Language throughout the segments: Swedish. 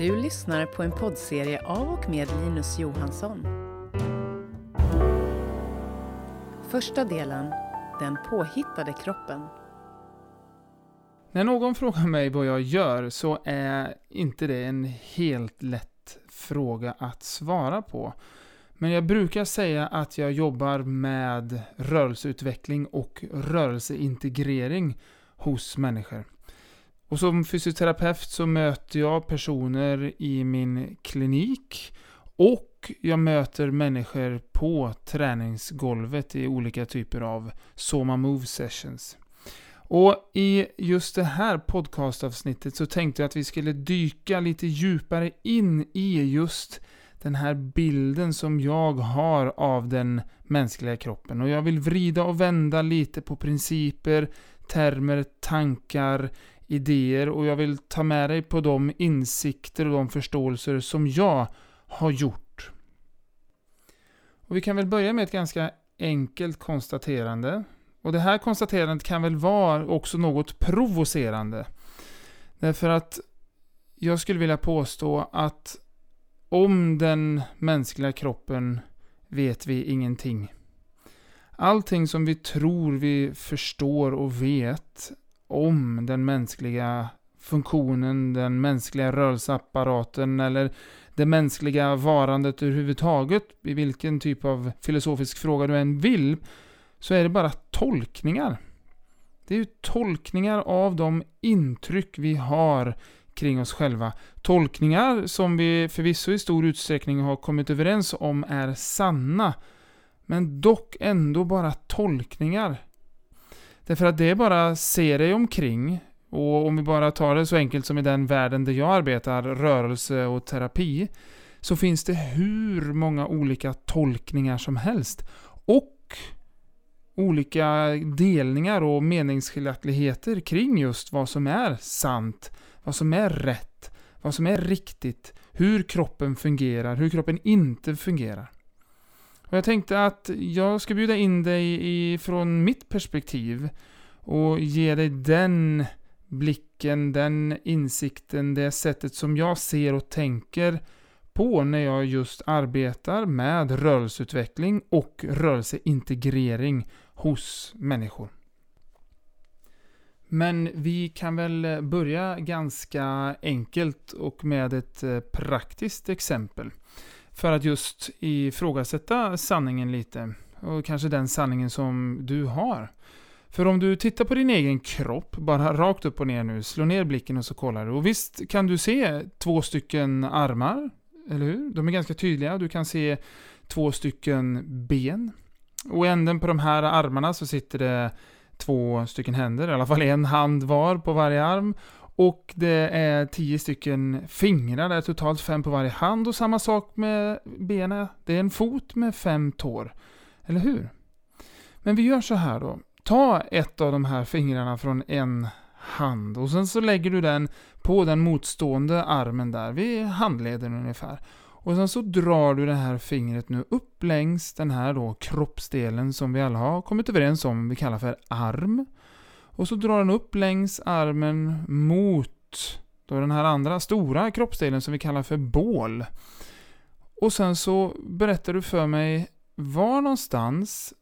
Du lyssnar på en poddserie av och med Linus Johansson. Första delen, Den påhittade kroppen. När någon frågar mig vad jag gör så är inte det en helt lätt fråga att svara på. Men jag brukar säga att jag jobbar med rörelseutveckling och rörelseintegrering hos människor. Och som fysioterapeut så möter jag personer i min klinik och jag möter människor på träningsgolvet i olika typer av Soma Move Sessions. Och i just det här podcastavsnittet så tänkte jag att vi skulle dyka lite djupare in i just den här bilden som jag har av den mänskliga kroppen. Och jag vill vrida och vända lite på principer, termer, tankar, idéer och jag vill ta med dig på de insikter och de förståelser som jag har gjort. Och vi kan väl börja med ett ganska enkelt konstaterande. Och det här konstaterandet kan väl vara också något provocerande. Därför att jag skulle vilja påstå att om den mänskliga kroppen vet vi ingenting. Allting som vi tror vi förstår och vet om den mänskliga funktionen, den mänskliga rörelseapparaten eller det mänskliga varandet överhuvudtaget, i vilken typ av filosofisk fråga du än vill, så är det bara tolkningar. Det är ju tolkningar av de intryck vi har kring oss själva. Tolkningar som vi förvisso i stor utsträckning har kommit överens om är sanna, men dock ändå bara tolkningar. Därför att det är bara se dig omkring, och om vi bara tar det så enkelt som i den världen där jag arbetar, rörelse och terapi, så finns det hur många olika tolkningar som helst. Och olika delningar och meningsskiljaktigheter kring just vad som är sant, vad som är rätt, vad som är riktigt, hur kroppen fungerar, hur kroppen inte fungerar. Och jag tänkte att jag ska bjuda in dig från mitt perspektiv och ge dig den blicken, den insikten, det sättet som jag ser och tänker på när jag just arbetar med rörelseutveckling och rörelseintegrering hos människor. Men vi kan väl börja ganska enkelt och med ett eh, praktiskt exempel. För att just ifrågasätta sanningen lite. Och kanske den sanningen som du har. För om du tittar på din egen kropp, bara rakt upp och ner nu, slå ner blicken och så kollar du. Och visst kan du se två stycken armar, eller hur? De är ganska tydliga. Du kan se två stycken ben. Och i änden på de här armarna så sitter det två stycken händer, i alla fall en hand var på varje arm. Och det är tio stycken fingrar, det är totalt fem på varje hand och samma sak med benen. Det är en fot med fem tår. Eller hur? Men vi gör så här då. Ta ett av de här fingrarna från en hand och sen så lägger du den på den motstående armen där, vid handleden ungefär. Och sen så drar du det här fingret nu upp längs den här då kroppsdelen som vi alla har kommit överens om vi kallar för arm. Och så drar den upp längs armen mot då den här andra stora kroppsdelen som vi kallar för bål. Och sen så berättar du för mig var någonstans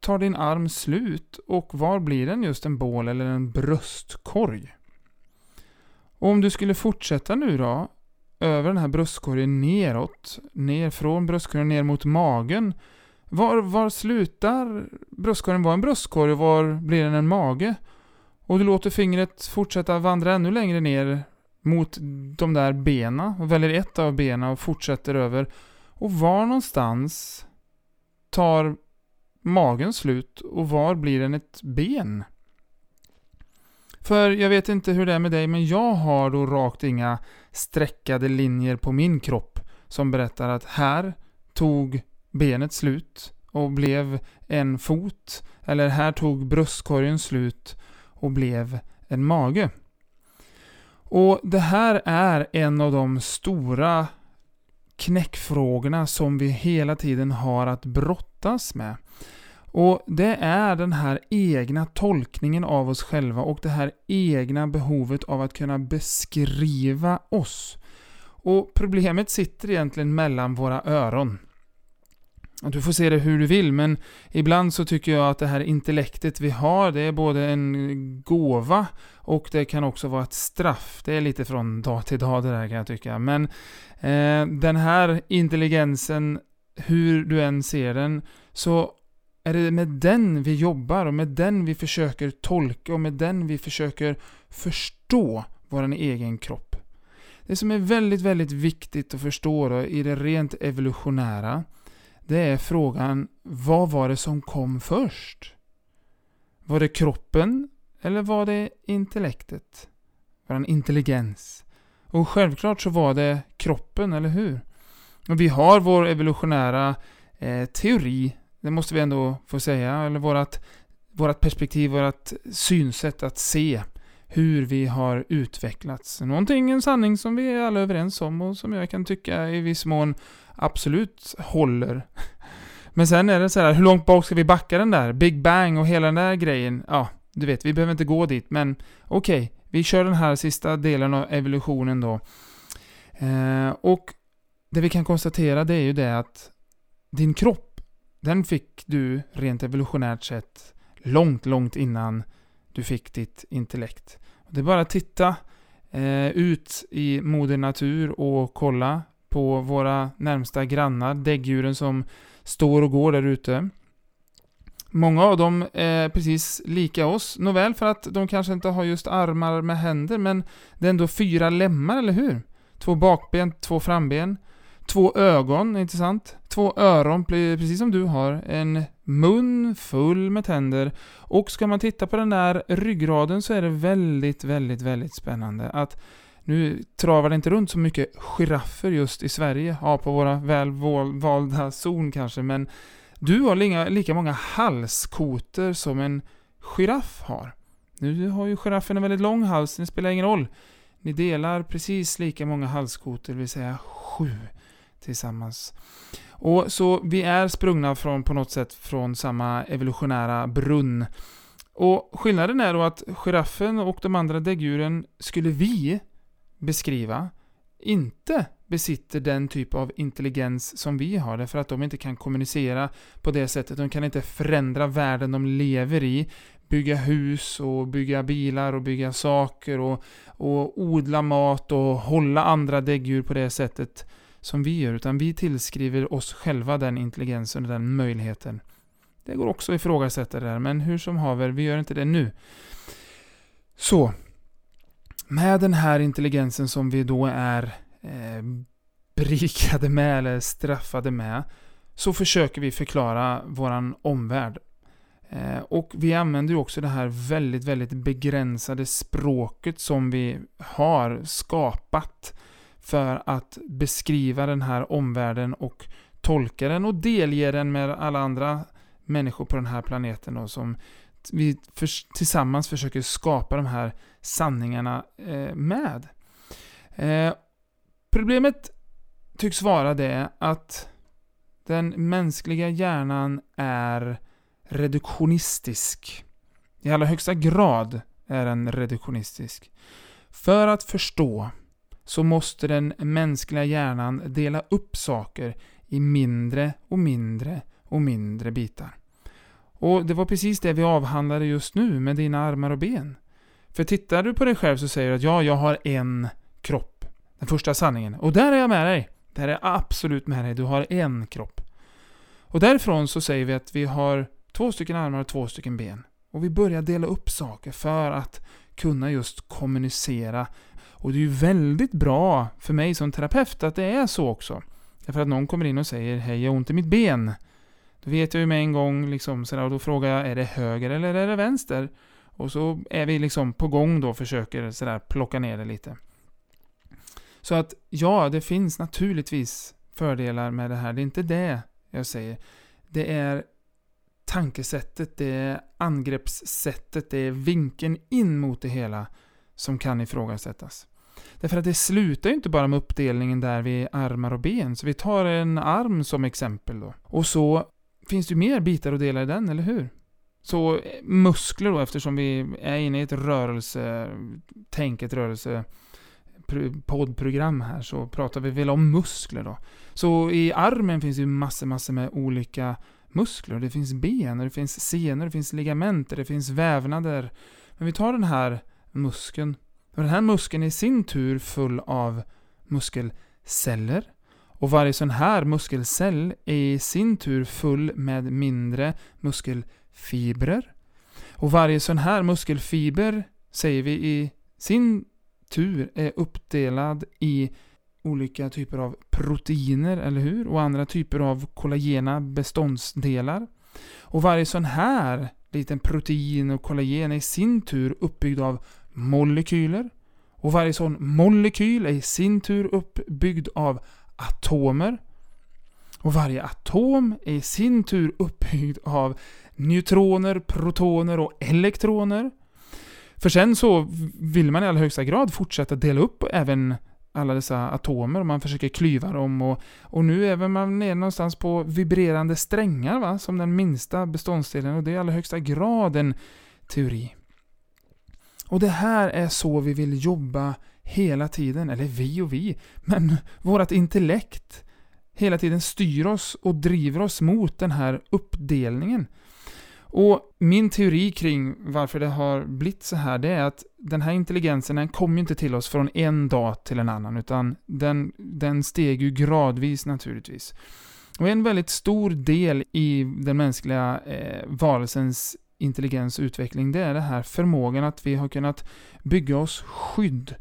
tar din arm slut och var blir den just en bål eller en bröstkorg? Och om du skulle fortsätta nu då, över den här bröstkorgen neråt, ner från bröstkorgen ner mot magen. Var, var slutar bröstkorgen vara en bröstkorg och var blir den en mage? Och du låter fingret fortsätta vandra ännu längre ner mot de där bena och väljer ett av benen och fortsätter över. Och var någonstans tar magen slut och var blir den ett ben? För jag vet inte hur det är med dig, men jag har då rakt inga streckade linjer på min kropp som berättar att här tog benet slut och blev en fot. Eller här tog bröstkorgen slut och blev en mage. Och det här är en av de stora knäckfrågorna som vi hela tiden har att brottas med. Och det är den här egna tolkningen av oss själva och det här egna behovet av att kunna beskriva oss. Och problemet sitter egentligen mellan våra öron. Du får se det hur du vill, men ibland så tycker jag att det här intellektet vi har, det är både en gåva och det kan också vara ett straff. Det är lite från dag till dag det där kan jag tycka. Men eh, den här intelligensen, hur du än ser den, så är det med den vi jobbar och med den vi försöker tolka och med den vi försöker förstå vår egen kropp. Det som är väldigt, väldigt viktigt att förstå då, i det rent evolutionära, det är frågan, vad var det som kom först? Var det kroppen eller var det intellektet? Var det intelligens? Och självklart så var det kroppen, eller hur? Och vi har vår evolutionära eh, teori, det måste vi ändå få säga, eller vårat, vårat perspektiv, vårt synsätt att se hur vi har utvecklats. Någonting, en sanning som vi är alla överens om och som jag kan tycka i viss mån absolut håller. Men sen är det så här, hur långt bak ska vi backa den där? Big Bang och hela den där grejen. Ja, du vet, vi behöver inte gå dit, men okej, okay, vi kör den här sista delen av evolutionen då. Eh, och det vi kan konstatera det är ju det att din kropp, den fick du rent evolutionärt sett långt, långt innan du fick ditt intellekt. Det är bara att titta eh, ut i moder natur och kolla på våra närmsta grannar, däggdjuren som står och går där ute. Många av dem är precis lika oss. Nåväl, för att de kanske inte har just armar med händer, men det är ändå fyra lemmar, eller hur? Två bakben, två framben. Två ögon, inte sant? Två öron, precis som du har. En mun full med tänder. Och ska man titta på den där ryggraden så är det väldigt, väldigt, väldigt spännande att nu travar det inte runt så mycket giraffer just i Sverige, ja på våra väl valda zon kanske, men du har lika, lika många halskoter som en giraff har. Nu har ju giraffen en väldigt lång hals, det spelar ingen roll. Ni delar precis lika många halskoter, det vill säga sju tillsammans. Och Så vi är sprungna från, på något sätt från samma evolutionära brunn. Och skillnaden är då att giraffen och de andra däggdjuren skulle vi beskriva inte besitter den typ av intelligens som vi har, därför att de inte kan kommunicera på det sättet. De kan inte förändra världen de lever i, bygga hus och bygga bilar och bygga saker och, och odla mat och hålla andra däggdjur på det sättet som vi gör, utan vi tillskriver oss själva den intelligensen och den möjligheten. Det går också att ifrågasätta det där, men hur som haver, vi gör inte det nu. Så, med den här intelligensen som vi då är eh, berikade med eller straffade med så försöker vi förklara våran omvärld. Eh, och vi använder ju också det här väldigt, väldigt begränsade språket som vi har skapat för att beskriva den här omvärlden och tolka den och delge den med alla andra människor på den här planeten och som vi för, tillsammans försöker skapa de här sanningarna eh, med. Eh, problemet tycks vara det att den mänskliga hjärnan är reduktionistisk. I allra högsta grad är den reduktionistisk. För att förstå så måste den mänskliga hjärnan dela upp saker i mindre och mindre och mindre bitar. Och det var precis det vi avhandlade just nu med dina armar och ben. För tittar du på dig själv så säger du att ja, jag har en kropp. Den första sanningen. Och där är jag med dig. Där är jag absolut med dig. Du har en kropp. Och därifrån så säger vi att vi har två stycken armar och två stycken ben. Och vi börjar dela upp saker för att kunna just kommunicera. Och det är ju väldigt bra för mig som terapeut att det är så också. Därför att någon kommer in och säger Hej, jag har ont i mitt ben. Då vet jag ju med en gång, liksom, sådär, och då frågar jag, är det höger eller är det vänster? Och så är vi liksom på gång då och försöker sådär plocka ner det lite. Så att ja, det finns naturligtvis fördelar med det här. Det är inte det jag säger. Det är tankesättet, det är angreppssättet, det är vinkeln in mot det hela som kan ifrågasättas. Därför att det slutar ju inte bara med uppdelningen där vid armar och ben. Så vi tar en arm som exempel då. Och så finns det ju mer bitar att dela i den, eller hur? Så eh, muskler då, eftersom vi är inne i ett rörelsetänk, ett rörelse poddprogram här så pratar vi väl om muskler då. Så i armen finns ju massor, massor med olika muskler. Det finns ben, det finns senor, det finns ligamenter, det finns vävnader. Men vi tar den här muskeln. Och den här muskeln är i sin tur full av muskelceller. Och varje sån här muskelcell är i sin tur full med mindre muskelfibrer. Och varje sån här muskelfiber, säger vi i sin tur, är uppdelad i olika typer av proteiner, eller hur? Och andra typer av kollagena beståndsdelar. Och varje sån här liten protein och kollagen är i sin tur uppbyggd av molekyler. Och varje sån molekyl är i sin tur uppbyggd av atomer. Och varje atom är i sin tur uppbyggd av neutroner, protoner och elektroner. För sen så vill man i allra högsta grad fortsätta dela upp även alla dessa atomer och man försöker klyva dem och, och nu är man nere någonstans på vibrerande strängar va, som den minsta beståndsdelen och det är i allra högsta grad en teori. Och det här är så vi vill jobba hela tiden, eller vi och vi, men vårt intellekt hela tiden styr oss och driver oss mot den här uppdelningen. Och min teori kring varför det har blivit så här, det är att den här intelligensen, den kommer ju inte till oss från en dag till en annan, utan den, den steg ju gradvis naturligtvis. Och en väldigt stor del i den mänskliga eh, varelsens intelligens utveckling, det är den här förmågan att vi har kunnat bygga oss skydd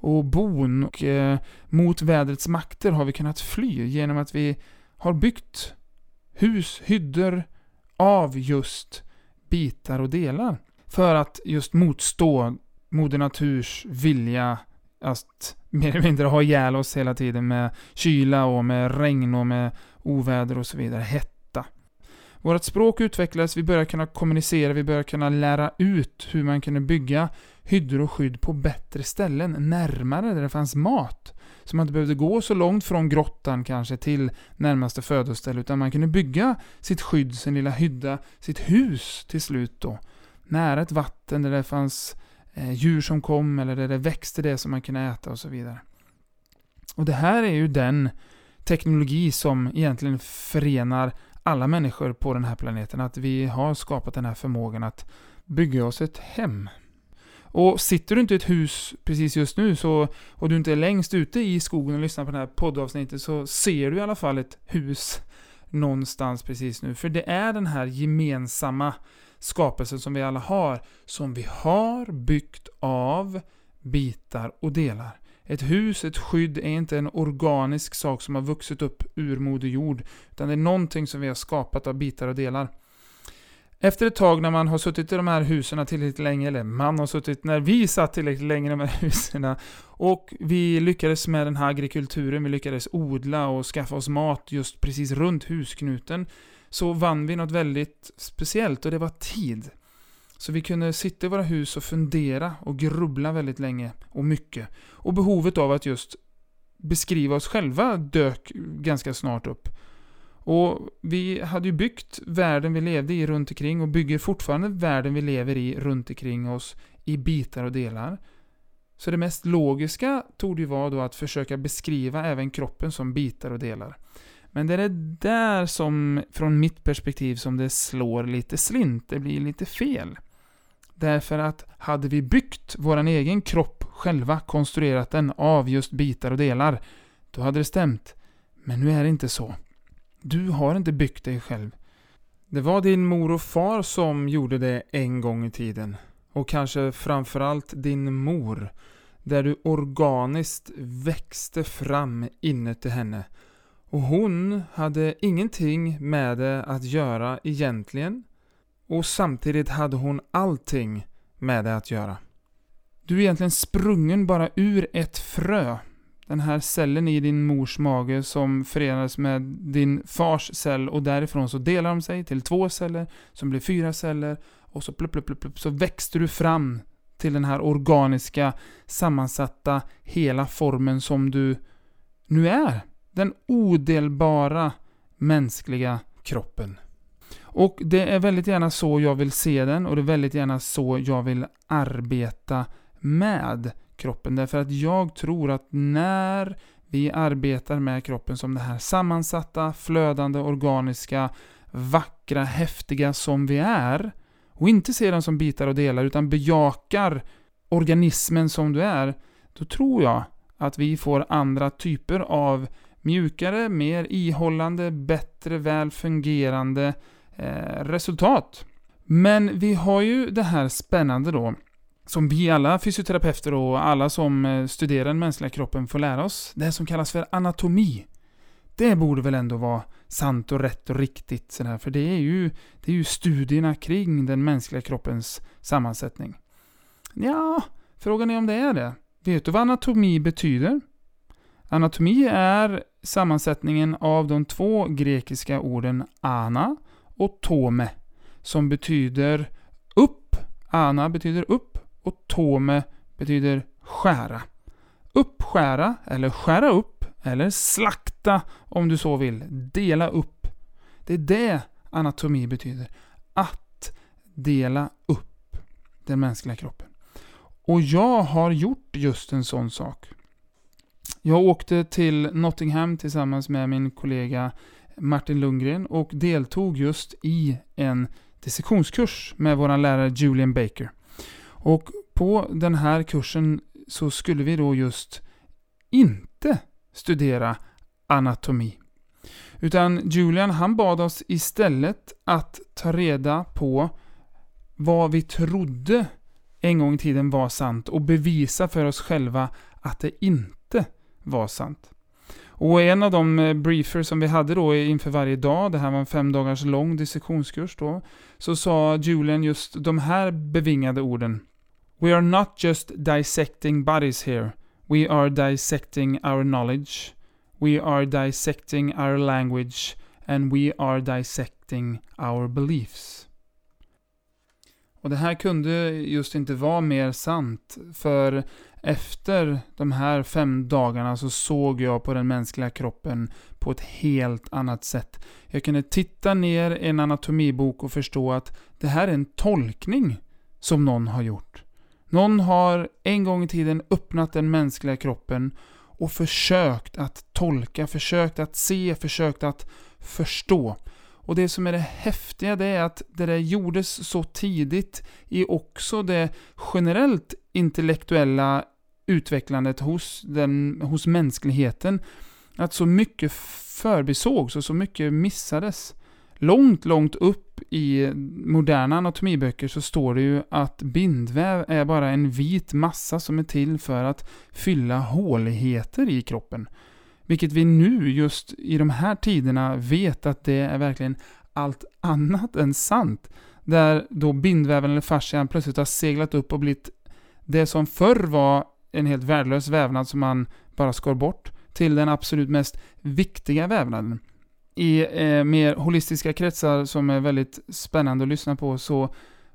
och bon och eh, mot vädrets makter har vi kunnat fly genom att vi har byggt hus, hyddor, av just bitar och delar. För att just motstå Moder Naturs vilja att mer eller mindre ha ihjäl oss hela tiden med kyla och med regn och med oväder och så vidare. Vårt språk utvecklades, vi började kunna kommunicera, vi började kunna lära ut hur man kunde bygga hyddor och skydd på bättre ställen, närmare där det fanns mat. Så man inte behövde gå så långt från grottan kanske till närmaste födoställe, utan man kunde bygga sitt skydd, sin lilla hydda, sitt hus till slut då. Nära ett vatten där det fanns eh, djur som kom, eller där det växte det som man kunde äta och så vidare. Och det här är ju den teknologi som egentligen förenar alla människor på den här planeten. Att vi har skapat den här förmågan att bygga oss ett hem. Och sitter du inte i ett hus precis just nu så, och du inte är längst ute i skogen och lyssnar på det här poddavsnittet så ser du i alla fall ett hus någonstans precis nu. För det är den här gemensamma skapelsen som vi alla har, som vi har byggt av bitar och delar. Ett hus, ett skydd, är inte en organisk sak som har vuxit upp ur Moder Jord, utan det är någonting som vi har skapat av bitar och delar. Efter ett tag när man har suttit i de här husen tillräckligt länge, eller man har suttit när vi satt tillräckligt länge i de här husen, och vi lyckades med den här agrikulturen, vi lyckades odla och skaffa oss mat just precis runt husknuten, så vann vi något väldigt speciellt och det var tid. Så vi kunde sitta i våra hus och fundera och grubbla väldigt länge och mycket. Och behovet av att just beskriva oss själva dök ganska snart upp. Och vi hade ju byggt världen vi levde i runt omkring och bygger fortfarande världen vi lever i runt omkring oss i bitar och delar. Så det mest logiska tog ju vara då att försöka beskriva även kroppen som bitar och delar. Men det är det där som, från mitt perspektiv, som det slår lite slint. Det blir lite fel. Därför att hade vi byggt vår egen kropp själva, konstruerat den av just bitar och delar, då hade det stämt. Men nu är det inte så. Du har inte byggt dig själv. Det var din mor och far som gjorde det en gång i tiden. Och kanske framförallt din mor. Där du organiskt växte fram inuti henne. Och hon hade ingenting med det att göra egentligen. Och samtidigt hade hon allting med det att göra. Du är egentligen sprungen bara ur ett frö den här cellen i din mors mage som förenades med din fars cell och därifrån så delar de sig till två celler som blir fyra celler och så plupp, plupp, plupp, plupp så växte du fram till den här organiska, sammansatta, hela formen som du nu är. Den odelbara mänskliga kroppen. Och det är väldigt gärna så jag vill se den och det är väldigt gärna så jag vill arbeta med kroppen. Därför att jag tror att när vi arbetar med kroppen som det här sammansatta, flödande, organiska, vackra, häftiga som vi är och inte ser den som bitar och delar utan bejakar organismen som du är, då tror jag att vi får andra typer av mjukare, mer ihållande, bättre, väl fungerande eh, resultat. Men vi har ju det här spännande då, som vi alla fysioterapeuter och alla som eh, studerar den mänskliga kroppen får lära oss, det som kallas för anatomi. Det borde väl ändå vara sant och rätt och riktigt sådär, för det är ju, det är ju studierna kring den mänskliga kroppens sammansättning. Ja, frågan är om det är det. Vet du vad anatomi betyder? Anatomi är sammansättningen av de två grekiska orden ana och tome, som betyder upp. Ana betyder upp och tome betyder skära. Uppskära, eller skära upp, eller slakta om du så vill. Dela upp. Det är det anatomi betyder. Att dela upp den mänskliga kroppen. Och jag har gjort just en sån sak. Jag åkte till Nottingham tillsammans med min kollega Martin Lundgren och deltog just i en dissektionskurs med vår lärare Julian Baker. Och på den här kursen så skulle vi då just inte studera anatomi. Utan Julian han bad oss istället att ta reda på vad vi trodde en gång i tiden var sant och bevisa för oss själva att det inte var sant. Och en av de eh, briefer som vi hade då inför varje dag, det här var en fem dagars lång dissektionskurs då, så sa Julian just de här bevingade orden. We are not just dissecting bodies here. We are dissecting our knowledge. We are dissecting our language. And we are dissecting our beliefs. Och det här kunde just inte vara mer sant, för efter de här fem dagarna så såg jag på den mänskliga kroppen på ett helt annat sätt. Jag kunde titta ner i en anatomibok och förstå att det här är en tolkning som någon har gjort. Någon har en gång i tiden öppnat den mänskliga kroppen och försökt att tolka, försökt att se, försökt att förstå. Och det som är det häftiga det är att det där gjordes så tidigt i också det generellt intellektuella utvecklandet hos, den, hos mänskligheten. Att så mycket förbisågs och så mycket missades. Långt, långt upp i moderna anatomiböcker så står det ju att bindväv är bara en vit massa som är till för att fylla håligheter i kroppen. Vilket vi nu, just i de här tiderna, vet att det är verkligen allt annat än sant. Där då bindväven eller fascian plötsligt har seglat upp och blivit det som förr var en helt värdelös vävnad som man bara skar bort, till den absolut mest viktiga vävnaden. I eh, mer holistiska kretsar som är väldigt spännande att lyssna på så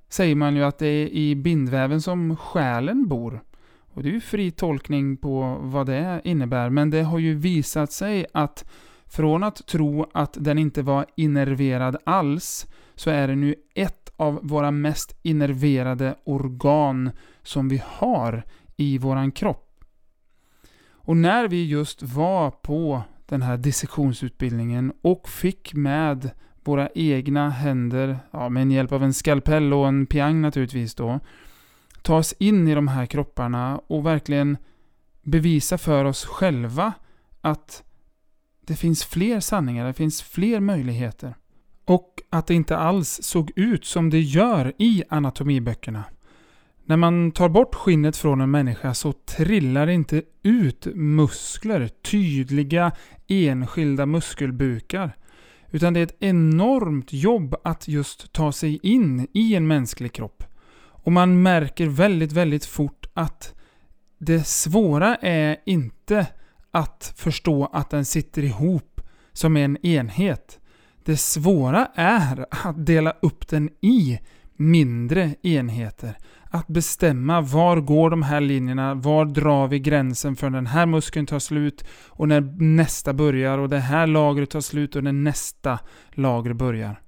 säger man ju att det är i bindväven som själen bor. Och det är ju fri tolkning på vad det innebär, men det har ju visat sig att från att tro att den inte var innerverad alls, så är den ju ett av våra mest innerverade organ som vi har i våran kropp. Och när vi just var på den här dissektionsutbildningen och fick med våra egna händer, ja, med hjälp av en skalpell och en piang naturligtvis då, ta oss in i de här kropparna och verkligen bevisa för oss själva att det finns fler sanningar, det finns fler möjligheter. Och att det inte alls såg ut som det gör i anatomiböckerna. När man tar bort skinnet från en människa så trillar det inte ut muskler, tydliga enskilda muskelbukar. Utan det är ett enormt jobb att just ta sig in i en mänsklig kropp. Och man märker väldigt, väldigt fort att det svåra är inte att förstå att den sitter ihop som en enhet. Det svåra är att dela upp den i mindre enheter. Att bestämma var går de här linjerna, var drar vi gränsen för när den här muskeln tar slut och när nästa börjar och det här lagret tar slut och när nästa lager börjar.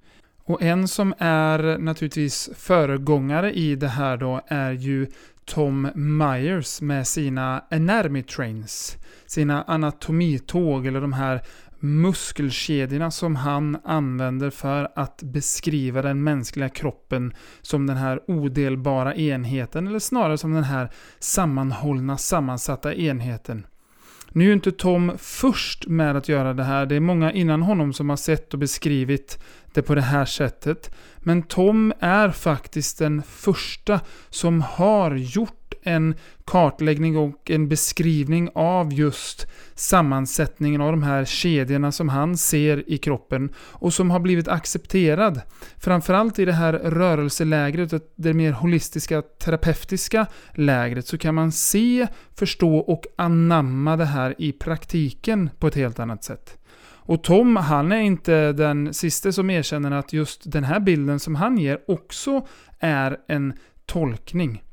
Och en som är naturligtvis föregångare i det här då är ju Tom Myers med sina Anatomy Trains. Sina anatomitåg eller de här muskelkedjorna som han använder för att beskriva den mänskliga kroppen som den här odelbara enheten eller snarare som den här sammanhållna, sammansatta enheten. Nu är ju inte Tom först med att göra det här. Det är många innan honom som har sett och beskrivit det på det här sättet. Men Tom är faktiskt den första som har gjort en kartläggning och en beskrivning av just sammansättningen av de här kedjorna som han ser i kroppen och som har blivit accepterad. Framförallt i det här rörelselägret, det mer holistiska terapeutiska lägret, så kan man se, förstå och anamma det här i praktiken på ett helt annat sätt. Och Tom, han är inte den sista som erkänner att just den här bilden som han ger också är en tolkning.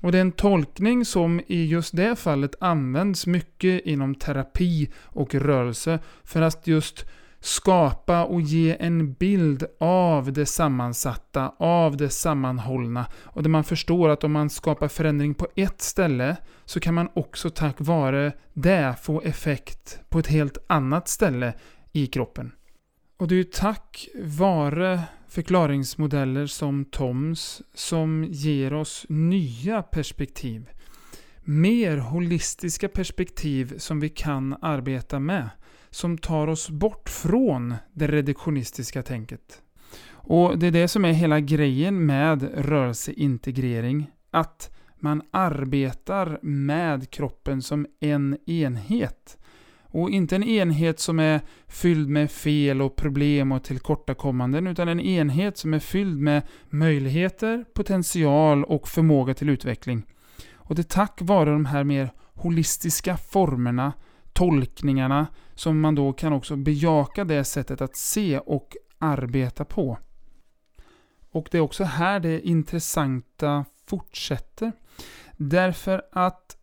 Och det är en tolkning som i just det fallet används mycket inom terapi och rörelse för att just skapa och ge en bild av det sammansatta, av det sammanhållna. Och där man förstår att om man skapar förändring på ett ställe så kan man också tack vare det få effekt på ett helt annat ställe i kroppen. Och det är ju tack vare förklaringsmodeller som Toms som ger oss nya perspektiv. Mer holistiska perspektiv som vi kan arbeta med. Som tar oss bort från det reduktionistiska tänket. Och det är det som är hela grejen med rörelseintegrering. Att man arbetar med kroppen som en enhet. Och inte en enhet som är fylld med fel och problem och tillkortakommanden, utan en enhet som är fylld med möjligheter, potential och förmåga till utveckling. Och det är tack vare de här mer holistiska formerna, tolkningarna, som man då kan också bejaka det sättet att se och arbeta på. Och det är också här det intressanta fortsätter. Därför att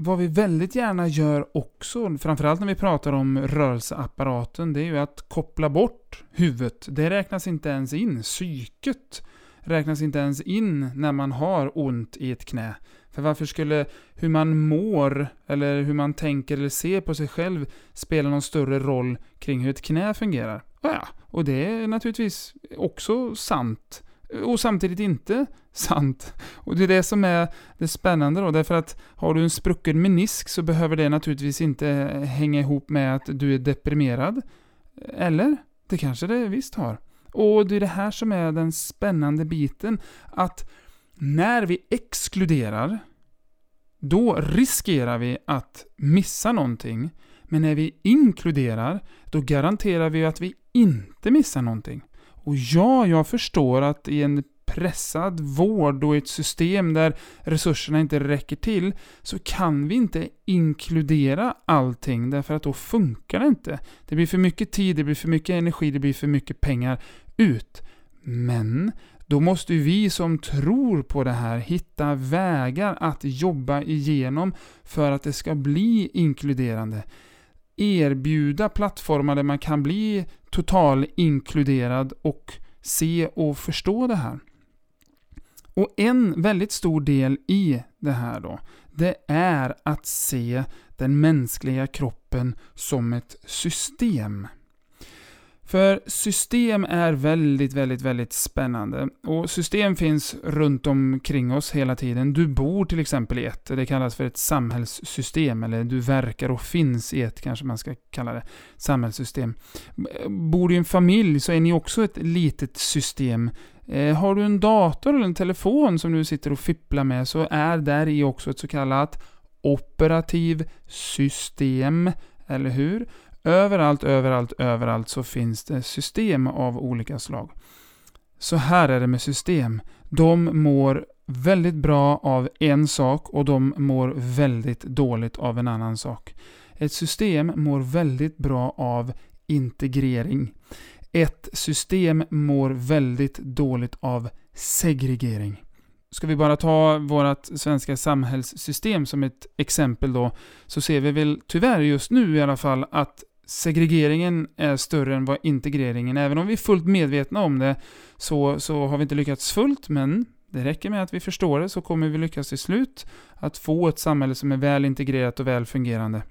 vad vi väldigt gärna gör också, framförallt när vi pratar om rörelseapparaten, det är ju att koppla bort huvudet. Det räknas inte ens in. Psyket räknas inte ens in när man har ont i ett knä. För varför skulle hur man mår, eller hur man tänker eller ser på sig själv spela någon större roll kring hur ett knä fungerar? Ja, och det är naturligtvis också sant och samtidigt inte sant. Och det är det som är det spännande då, därför att har du en sprucken menisk så behöver det naturligtvis inte hänga ihop med att du är deprimerad. Eller? Det kanske det visst har. Och det är det här som är den spännande biten, att när vi exkluderar, då riskerar vi att missa någonting. Men när vi inkluderar, då garanterar vi att vi inte missar någonting. Och ja, jag förstår att i en pressad vård och i ett system där resurserna inte räcker till så kan vi inte inkludera allting därför att då funkar det inte. Det blir för mycket tid, det blir för mycket energi, det blir för mycket pengar ut. Men då måste vi som tror på det här hitta vägar att jobba igenom för att det ska bli inkluderande erbjuda plattformar där man kan bli total inkluderad och se och förstå det här. Och en väldigt stor del i det här då, det är att se den mänskliga kroppen som ett system. För system är väldigt, väldigt, väldigt spännande. Och system finns runt omkring oss hela tiden. Du bor till exempel i ett, det kallas för ett samhällssystem, eller du verkar och finns i ett, kanske man ska kalla det, samhällssystem. Bor du i en familj så är ni också ett litet system. Eh, har du en dator eller en telefon som du sitter och fipplar med så är där i också ett så kallat operativ system, eller hur? Överallt, överallt, överallt så finns det system av olika slag. Så här är det med system. De mår väldigt bra av en sak och de mår väldigt dåligt av en annan sak. Ett system mår väldigt bra av integrering. Ett system mår väldigt dåligt av segregering. Ska vi bara ta vårt svenska samhällssystem som ett exempel då, så ser vi väl tyvärr just nu i alla fall att segregeringen är större än vad integreringen Även om vi är fullt medvetna om det så, så har vi inte lyckats fullt, men det räcker med att vi förstår det så kommer vi lyckas till slut att få ett samhälle som är väl integrerat och väl fungerande.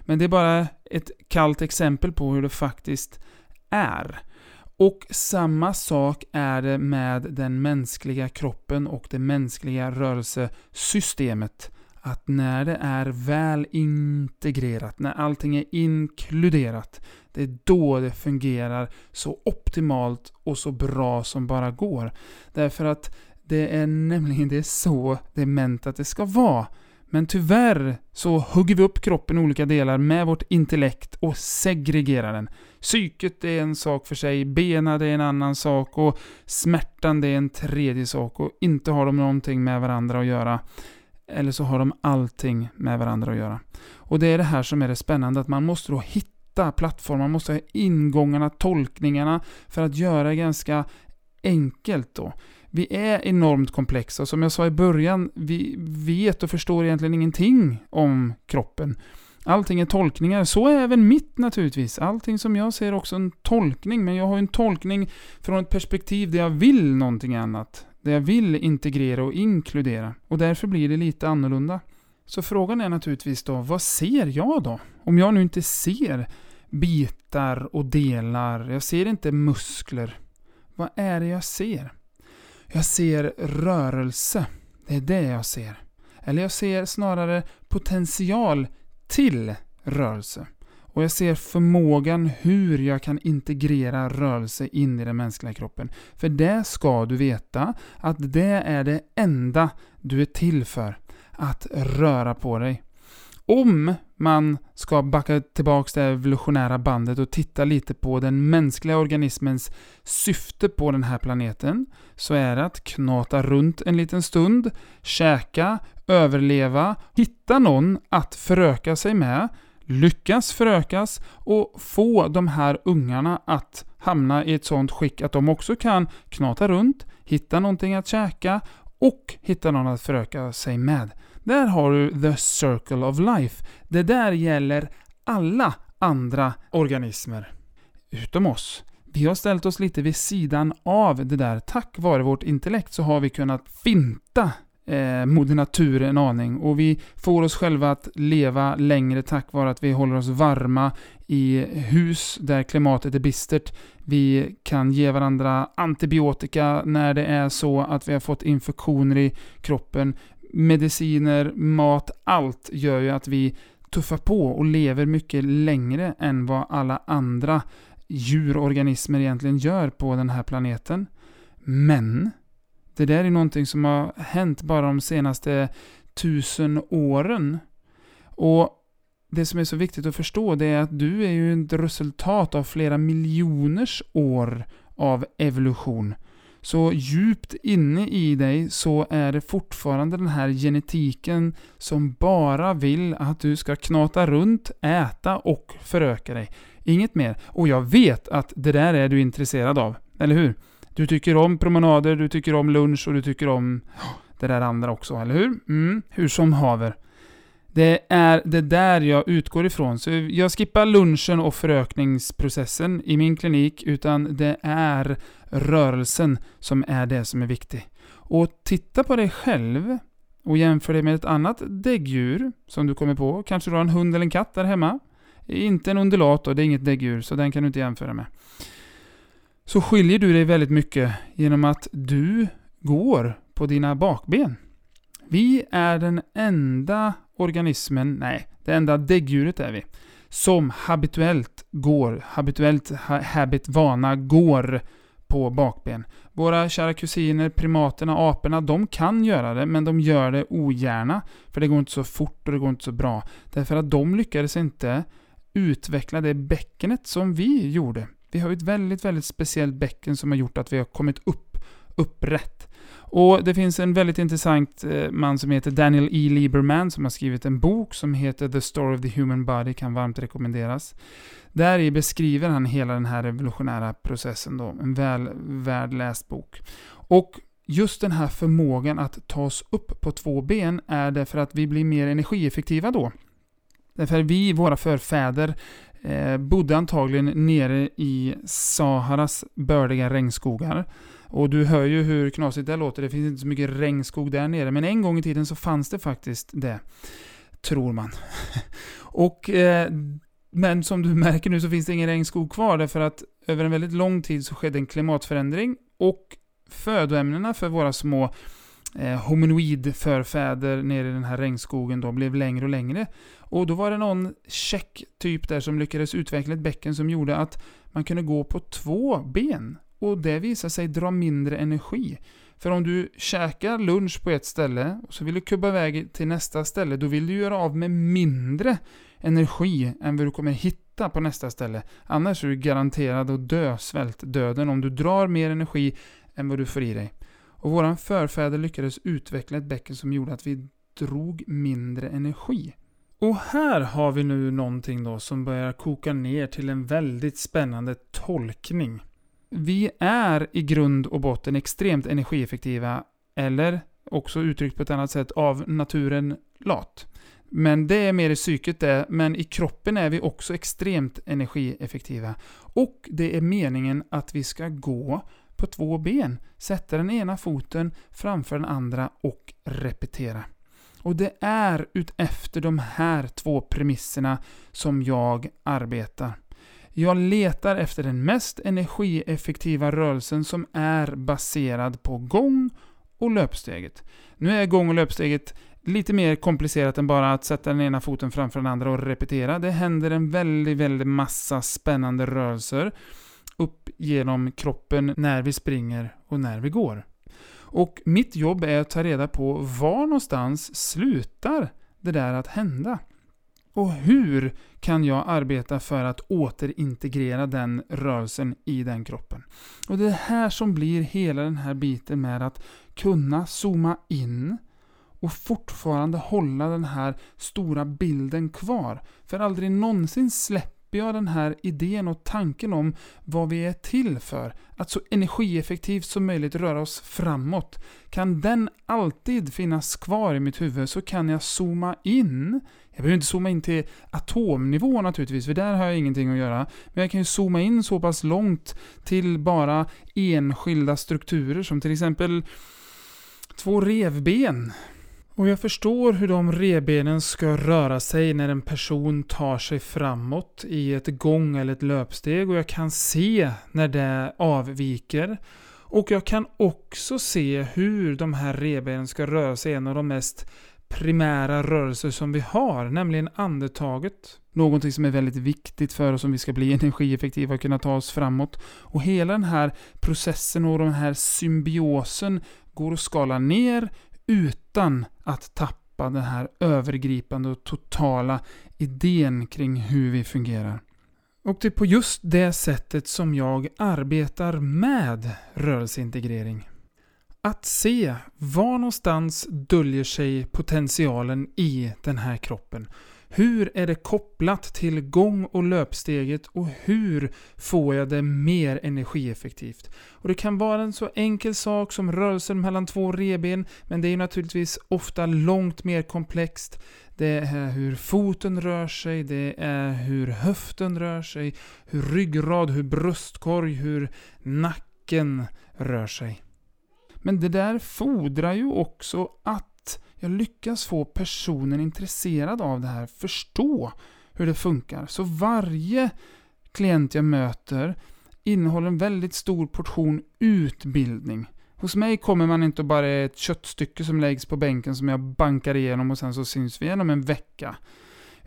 Men det är bara ett kallt exempel på hur det faktiskt är. Och samma sak är det med den mänskliga kroppen och det mänskliga rörelsesystemet. Att när det är väl integrerat, när allting är inkluderat, det är då det fungerar så optimalt och så bra som bara går. Därför att det är nämligen det är så det är ment att det ska vara. Men tyvärr så hugger vi upp kroppen i olika delar med vårt intellekt och segregerar den. Psyket är en sak för sig, benen är en annan sak och smärtan är en tredje sak och inte har de någonting med varandra att göra. Eller så har de allting med varandra att göra. Och det är det här som är det spännande, att man måste då hitta plattformar, man måste ha ingångarna, tolkningarna för att göra det ganska enkelt då. Vi är enormt komplexa och som jag sa i början, vi vet och förstår egentligen ingenting om kroppen. Allting är tolkningar, så är även mitt naturligtvis. Allting som jag ser är också en tolkning, men jag har en tolkning från ett perspektiv där jag vill någonting annat. Där jag vill integrera och inkludera. Och därför blir det lite annorlunda. Så frågan är naturligtvis då, vad ser jag då? Om jag nu inte ser bitar och delar, jag ser inte muskler. Vad är det jag ser? Jag ser rörelse. Det är det jag ser. Eller jag ser snarare potential till rörelse. Och jag ser förmågan hur jag kan integrera rörelse in i den mänskliga kroppen. För det ska du veta att det är det enda du är till för. Att röra på dig. Om man ska backa tillbaka det evolutionära bandet och titta lite på den mänskliga organismens syfte på den här planeten, så är det att knata runt en liten stund, käka, överleva, hitta någon att föröka sig med, lyckas förökas och få de här ungarna att hamna i ett sånt skick att de också kan knata runt, hitta någonting att käka och hitta någon att föröka sig med. Där har du the circle of life. Det där gäller alla andra organismer. Utom oss. Vi har ställt oss lite vid sidan av det där. Tack vare vårt intellekt så har vi kunnat finta eh, Moder Natur en aning och vi får oss själva att leva längre tack vare att vi håller oss varma i hus där klimatet är bistert. Vi kan ge varandra antibiotika när det är så att vi har fått infektioner i kroppen mediciner, mat, allt gör ju att vi tuffar på och lever mycket längre än vad alla andra djurorganismer egentligen gör på den här planeten. Men det där är någonting som har hänt bara de senaste tusen åren. Och det som är så viktigt att förstå det är att du är ju ett resultat av flera miljoners år av evolution. Så djupt inne i dig så är det fortfarande den här genetiken som bara vill att du ska knata runt, äta och föröka dig. Inget mer. Och jag vet att det där är du intresserad av. Eller hur? Du tycker om promenader, du tycker om lunch och du tycker om det där andra också, eller hur? Mm, hur som haver. Det är det där jag utgår ifrån. Så jag skippar lunchen och förökningsprocessen i min klinik, utan det är rörelsen som är det som är viktigt. Och titta på dig själv och jämför det med ett annat däggdjur som du kommer på. Kanske du har en hund eller en katt där hemma. Inte en undulat då, det är inget däggdjur, så den kan du inte jämföra med. Så skiljer du dig väldigt mycket genom att du går på dina bakben. Vi är den enda organismen, nej, det enda däggdjuret är vi, som habituellt går, habituellt, habit, vana, går på bakben. Våra kära kusiner, primaterna, aporna, de kan göra det, men de gör det ogärna. För det går inte så fort och det går inte så bra. Därför att de lyckades inte utveckla det bäckenet som vi gjorde. Vi har ju ett väldigt, väldigt speciellt bäcken som har gjort att vi har kommit upp, upprätt. Och det finns en väldigt intressant eh, man som heter Daniel E. Lieberman som har skrivit en bok som heter The Story of the Human Body, kan varmt rekommenderas. Där i beskriver han hela den här revolutionära processen då, en väl värd läst bok. Och just den här förmågan att ta oss upp på två ben är därför att vi blir mer energieffektiva då. Därför att vi, våra förfäder, Eh, bodde antagligen nere i Saharas bördiga regnskogar. Och du hör ju hur knasigt det låter, det finns inte så mycket regnskog där nere. Men en gång i tiden så fanns det faktiskt det. Tror man. och, eh, men som du märker nu så finns det ingen regnskog kvar därför att över en väldigt lång tid så skedde en klimatförändring och födoämnena för våra små eh, hominoid-förfäder nere i den här regnskogen då blev längre och längre. Och då var det någon tjeck typ där som lyckades utveckla ett bäcken som gjorde att man kunde gå på två ben. Och det visade sig dra mindre energi. För om du käkar lunch på ett ställe och så vill du kubba iväg till nästa ställe, då vill du göra av med mindre energi än vad du kommer hitta på nästa ställe. Annars är du garanterad att dö svältdöden om du drar mer energi än vad du får i dig. Och våran förfäder lyckades utveckla ett bäcken som gjorde att vi drog mindre energi. Och här har vi nu någonting då som börjar koka ner till en väldigt spännande tolkning. Vi är i grund och botten extremt energieffektiva, eller också uttryckt på ett annat sätt, av naturen lat. Men det är mer i psyket det, men i kroppen är vi också extremt energieffektiva. Och det är meningen att vi ska gå på två ben, sätta den ena foten framför den andra och repetera. Och det är utefter de här två premisserna som jag arbetar. Jag letar efter den mest energieffektiva rörelsen som är baserad på gång och löpsteget. Nu är gång och löpsteget lite mer komplicerat än bara att sätta den ena foten framför den andra och repetera. Det händer en väldigt, väldigt massa spännande rörelser upp genom kroppen när vi springer och när vi går. Och mitt jobb är att ta reda på var någonstans slutar det där att hända? Och hur kan jag arbeta för att återintegrera den rörelsen i den kroppen? Och det är här som blir hela den här biten med att kunna zooma in och fortfarande hålla den här stora bilden kvar. För aldrig någonsin släpper släpper jag den här idén och tanken om vad vi är till för. Att så energieffektivt som möjligt röra oss framåt. Kan den alltid finnas kvar i mitt huvud så kan jag zooma in. Jag behöver inte zooma in till atomnivå naturligtvis, för där har jag ingenting att göra. Men jag kan ju zooma in så pass långt till bara enskilda strukturer som till exempel två revben. Och jag förstår hur de rebenen ska röra sig när en person tar sig framåt i ett gång eller ett löpsteg och jag kan se när det avviker. Och jag kan också se hur de här rebenen ska röra sig i en av de mest primära rörelser som vi har, nämligen andetaget. Någonting som är väldigt viktigt för oss om vi ska bli energieffektiva och kunna ta oss framåt. Och hela den här processen och den här symbiosen går att skala ner utan att tappa den här övergripande och totala idén kring hur vi fungerar. Och det är på just det sättet som jag arbetar med rörelseintegrering. Att se var någonstans döljer sig potentialen i den här kroppen. Hur är det kopplat till gång och löpsteget och hur får jag det mer energieffektivt? Och Det kan vara en så enkel sak som rörelsen mellan två reben, men det är naturligtvis ofta långt mer komplext. Det är hur foten rör sig, det är hur höften rör sig, hur ryggrad, hur bröstkorg, hur nacken rör sig. Men det där fordrar ju också att jag lyckas få personen intresserad av det här förstå hur det funkar. Så varje klient jag möter innehåller en väldigt stor portion utbildning. Hos mig kommer man inte bara ett köttstycke som läggs på bänken som jag bankar igenom och sen så syns vi igenom en vecka.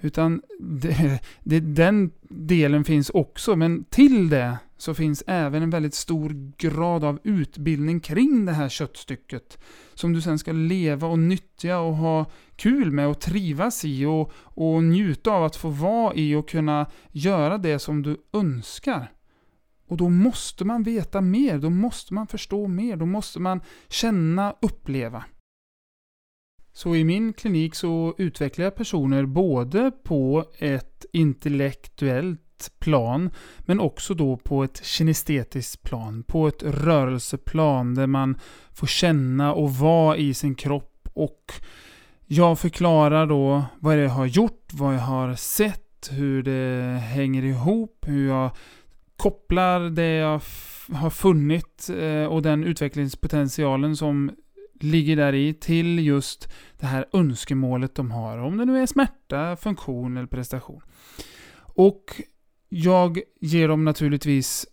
Utan det, det, den delen finns också, men till det så finns även en väldigt stor grad av utbildning kring det här köttstycket. Som du sen ska leva och nyttja och ha kul med och trivas i och, och njuta av att få vara i och kunna göra det som du önskar. Och då måste man veta mer, då måste man förstå mer, då måste man känna, uppleva. Så i min klinik så utvecklar jag personer både på ett intellektuellt plan men också då på ett kinestetiskt plan, på ett rörelseplan där man får känna och vara i sin kropp. Och jag förklarar då vad jag har gjort, vad jag har sett, hur det hänger ihop, hur jag kopplar det jag har funnit eh, och den utvecklingspotentialen som ligger där i till just det här önskemålet de har. Om det nu är smärta, funktion eller prestation. Och jag ger dem naturligtvis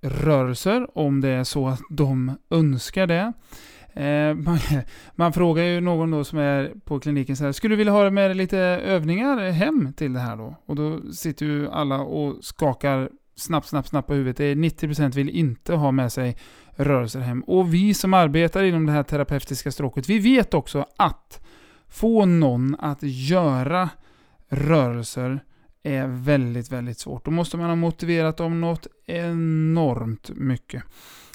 rörelser om det är så att de önskar det. Eh, man, man, frågar ju någon då som är på kliniken så här, skulle du vilja ha med lite övningar hem till det här då? Och då sitter ju alla och skakar snabbt, snabbt, snabbt på huvudet. Det är 90% vill inte ha med sig rörelser hem. Och vi som arbetar inom det här terapeutiska stråket, vi vet också att få någon att göra rörelser är väldigt, väldigt svårt. Då måste man ha motiverat dem något enormt mycket.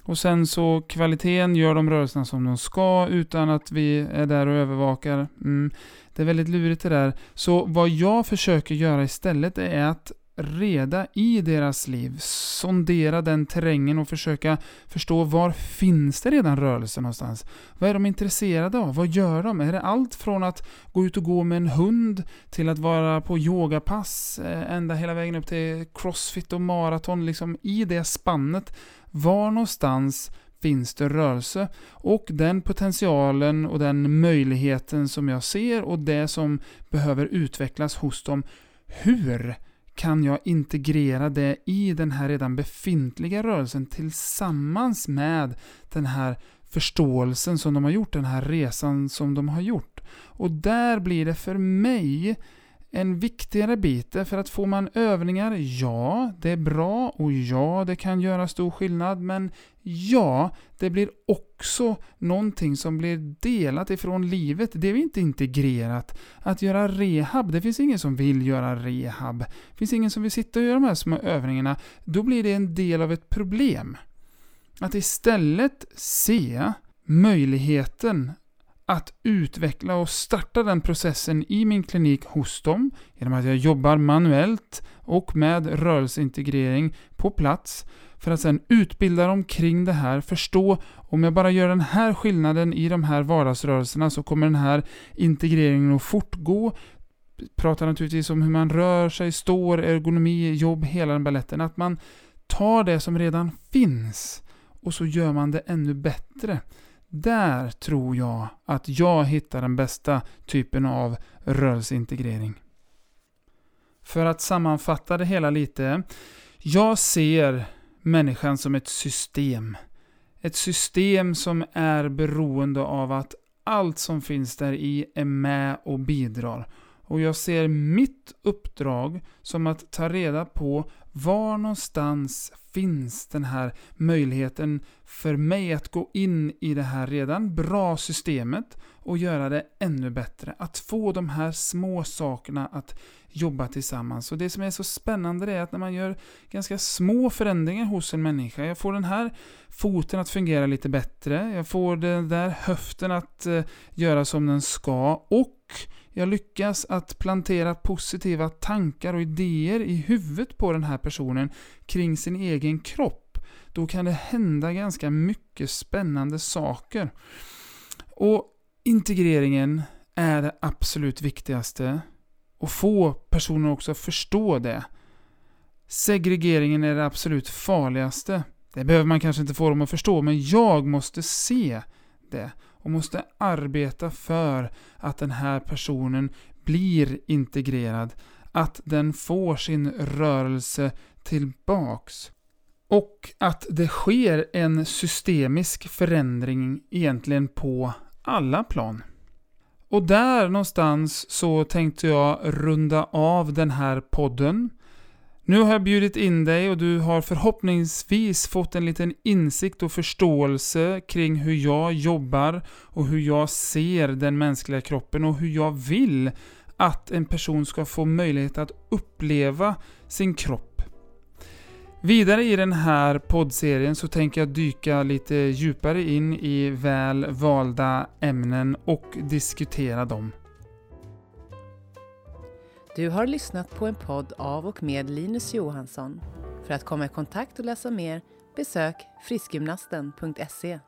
Och sen så kvaliteten, gör de rörelserna som de ska utan att vi är där och övervakar. Mm, det är väldigt lurigt det där. Så vad jag försöker göra istället är att reda i deras liv, sondera den terrängen och försöka förstå var finns det redan rörelse någonstans? Vad är de intresserade av? Vad gör de? Är det allt från att gå ut och gå med en hund till att vara på yogapass eh, ända hela vägen upp till crossfit och maraton, liksom i det spannet. Var någonstans finns det rörelse. Och den potentialen och den möjligheten som jag ser och det som behöver utvecklas hos dem. Hur kan jag integrera det i den här redan befintliga rörelsen tillsammans med den här förståelsen som de har gjort, den här resan som de har gjort. Och där blir det för mig en viktigare bit, för att får man övningar, ja, det är bra och ja, det kan göra stor skillnad, men ja, det blir också någonting som blir delat ifrån livet. Det är inte integrerat. Att göra rehab, det finns ingen som vill göra rehab. Det finns ingen som vill sitta och göra de här små övningarna. Då blir det en del av ett problem. Att istället se möjligheten att utveckla och starta den processen i min klinik hos dem genom att jag jobbar manuellt och med rörelseintegrering på plats för att sedan utbilda dem kring det här, förstå om jag bara gör den här skillnaden i de här vardagsrörelserna så kommer den här integreringen att fortgå. Pratar naturligtvis om hur man rör sig, står, ergonomi, jobb, hela den balletten. Att man tar det som redan finns och så gör man det ännu bättre. Där tror jag att jag hittar den bästa typen av rörelseintegrering. För att sammanfatta det hela lite. Jag ser människan som ett system. Ett system som är beroende av att allt som finns där i är med och bidrar. Och jag ser mitt uppdrag som att ta reda på var någonstans finns den här möjligheten för mig att gå in i det här redan bra systemet och göra det ännu bättre. Att få de här små sakerna att jobba tillsammans. Och det som är så spännande är att när man gör ganska små förändringar hos en människa, jag får den här foten att fungera lite bättre, jag får den där höften att eh, göra som den ska och jag lyckas att plantera positiva tankar och idéer i huvudet på den här personen kring sin egen kropp. Då kan det hända ganska mycket spännande saker. Och integreringen är det absolut viktigaste. Och få personer också förstå det. Segregeringen är det absolut farligaste. Det behöver man kanske inte få dem att förstå, men jag måste se det och måste arbeta för att den här personen blir integrerad, att den får sin rörelse tillbaks. Och att det sker en systemisk förändring egentligen på alla plan. Och där någonstans så tänkte jag runda av den här podden. Nu har jag bjudit in dig och du har förhoppningsvis fått en liten insikt och förståelse kring hur jag jobbar och hur jag ser den mänskliga kroppen och hur jag vill att en person ska få möjlighet att uppleva sin kropp. Vidare i den här poddserien så tänker jag dyka lite djupare in i väl valda ämnen och diskutera dem. Du har lyssnat på en podd av och med Linus Johansson. För att komma i kontakt och läsa mer besök friskgymnasten.se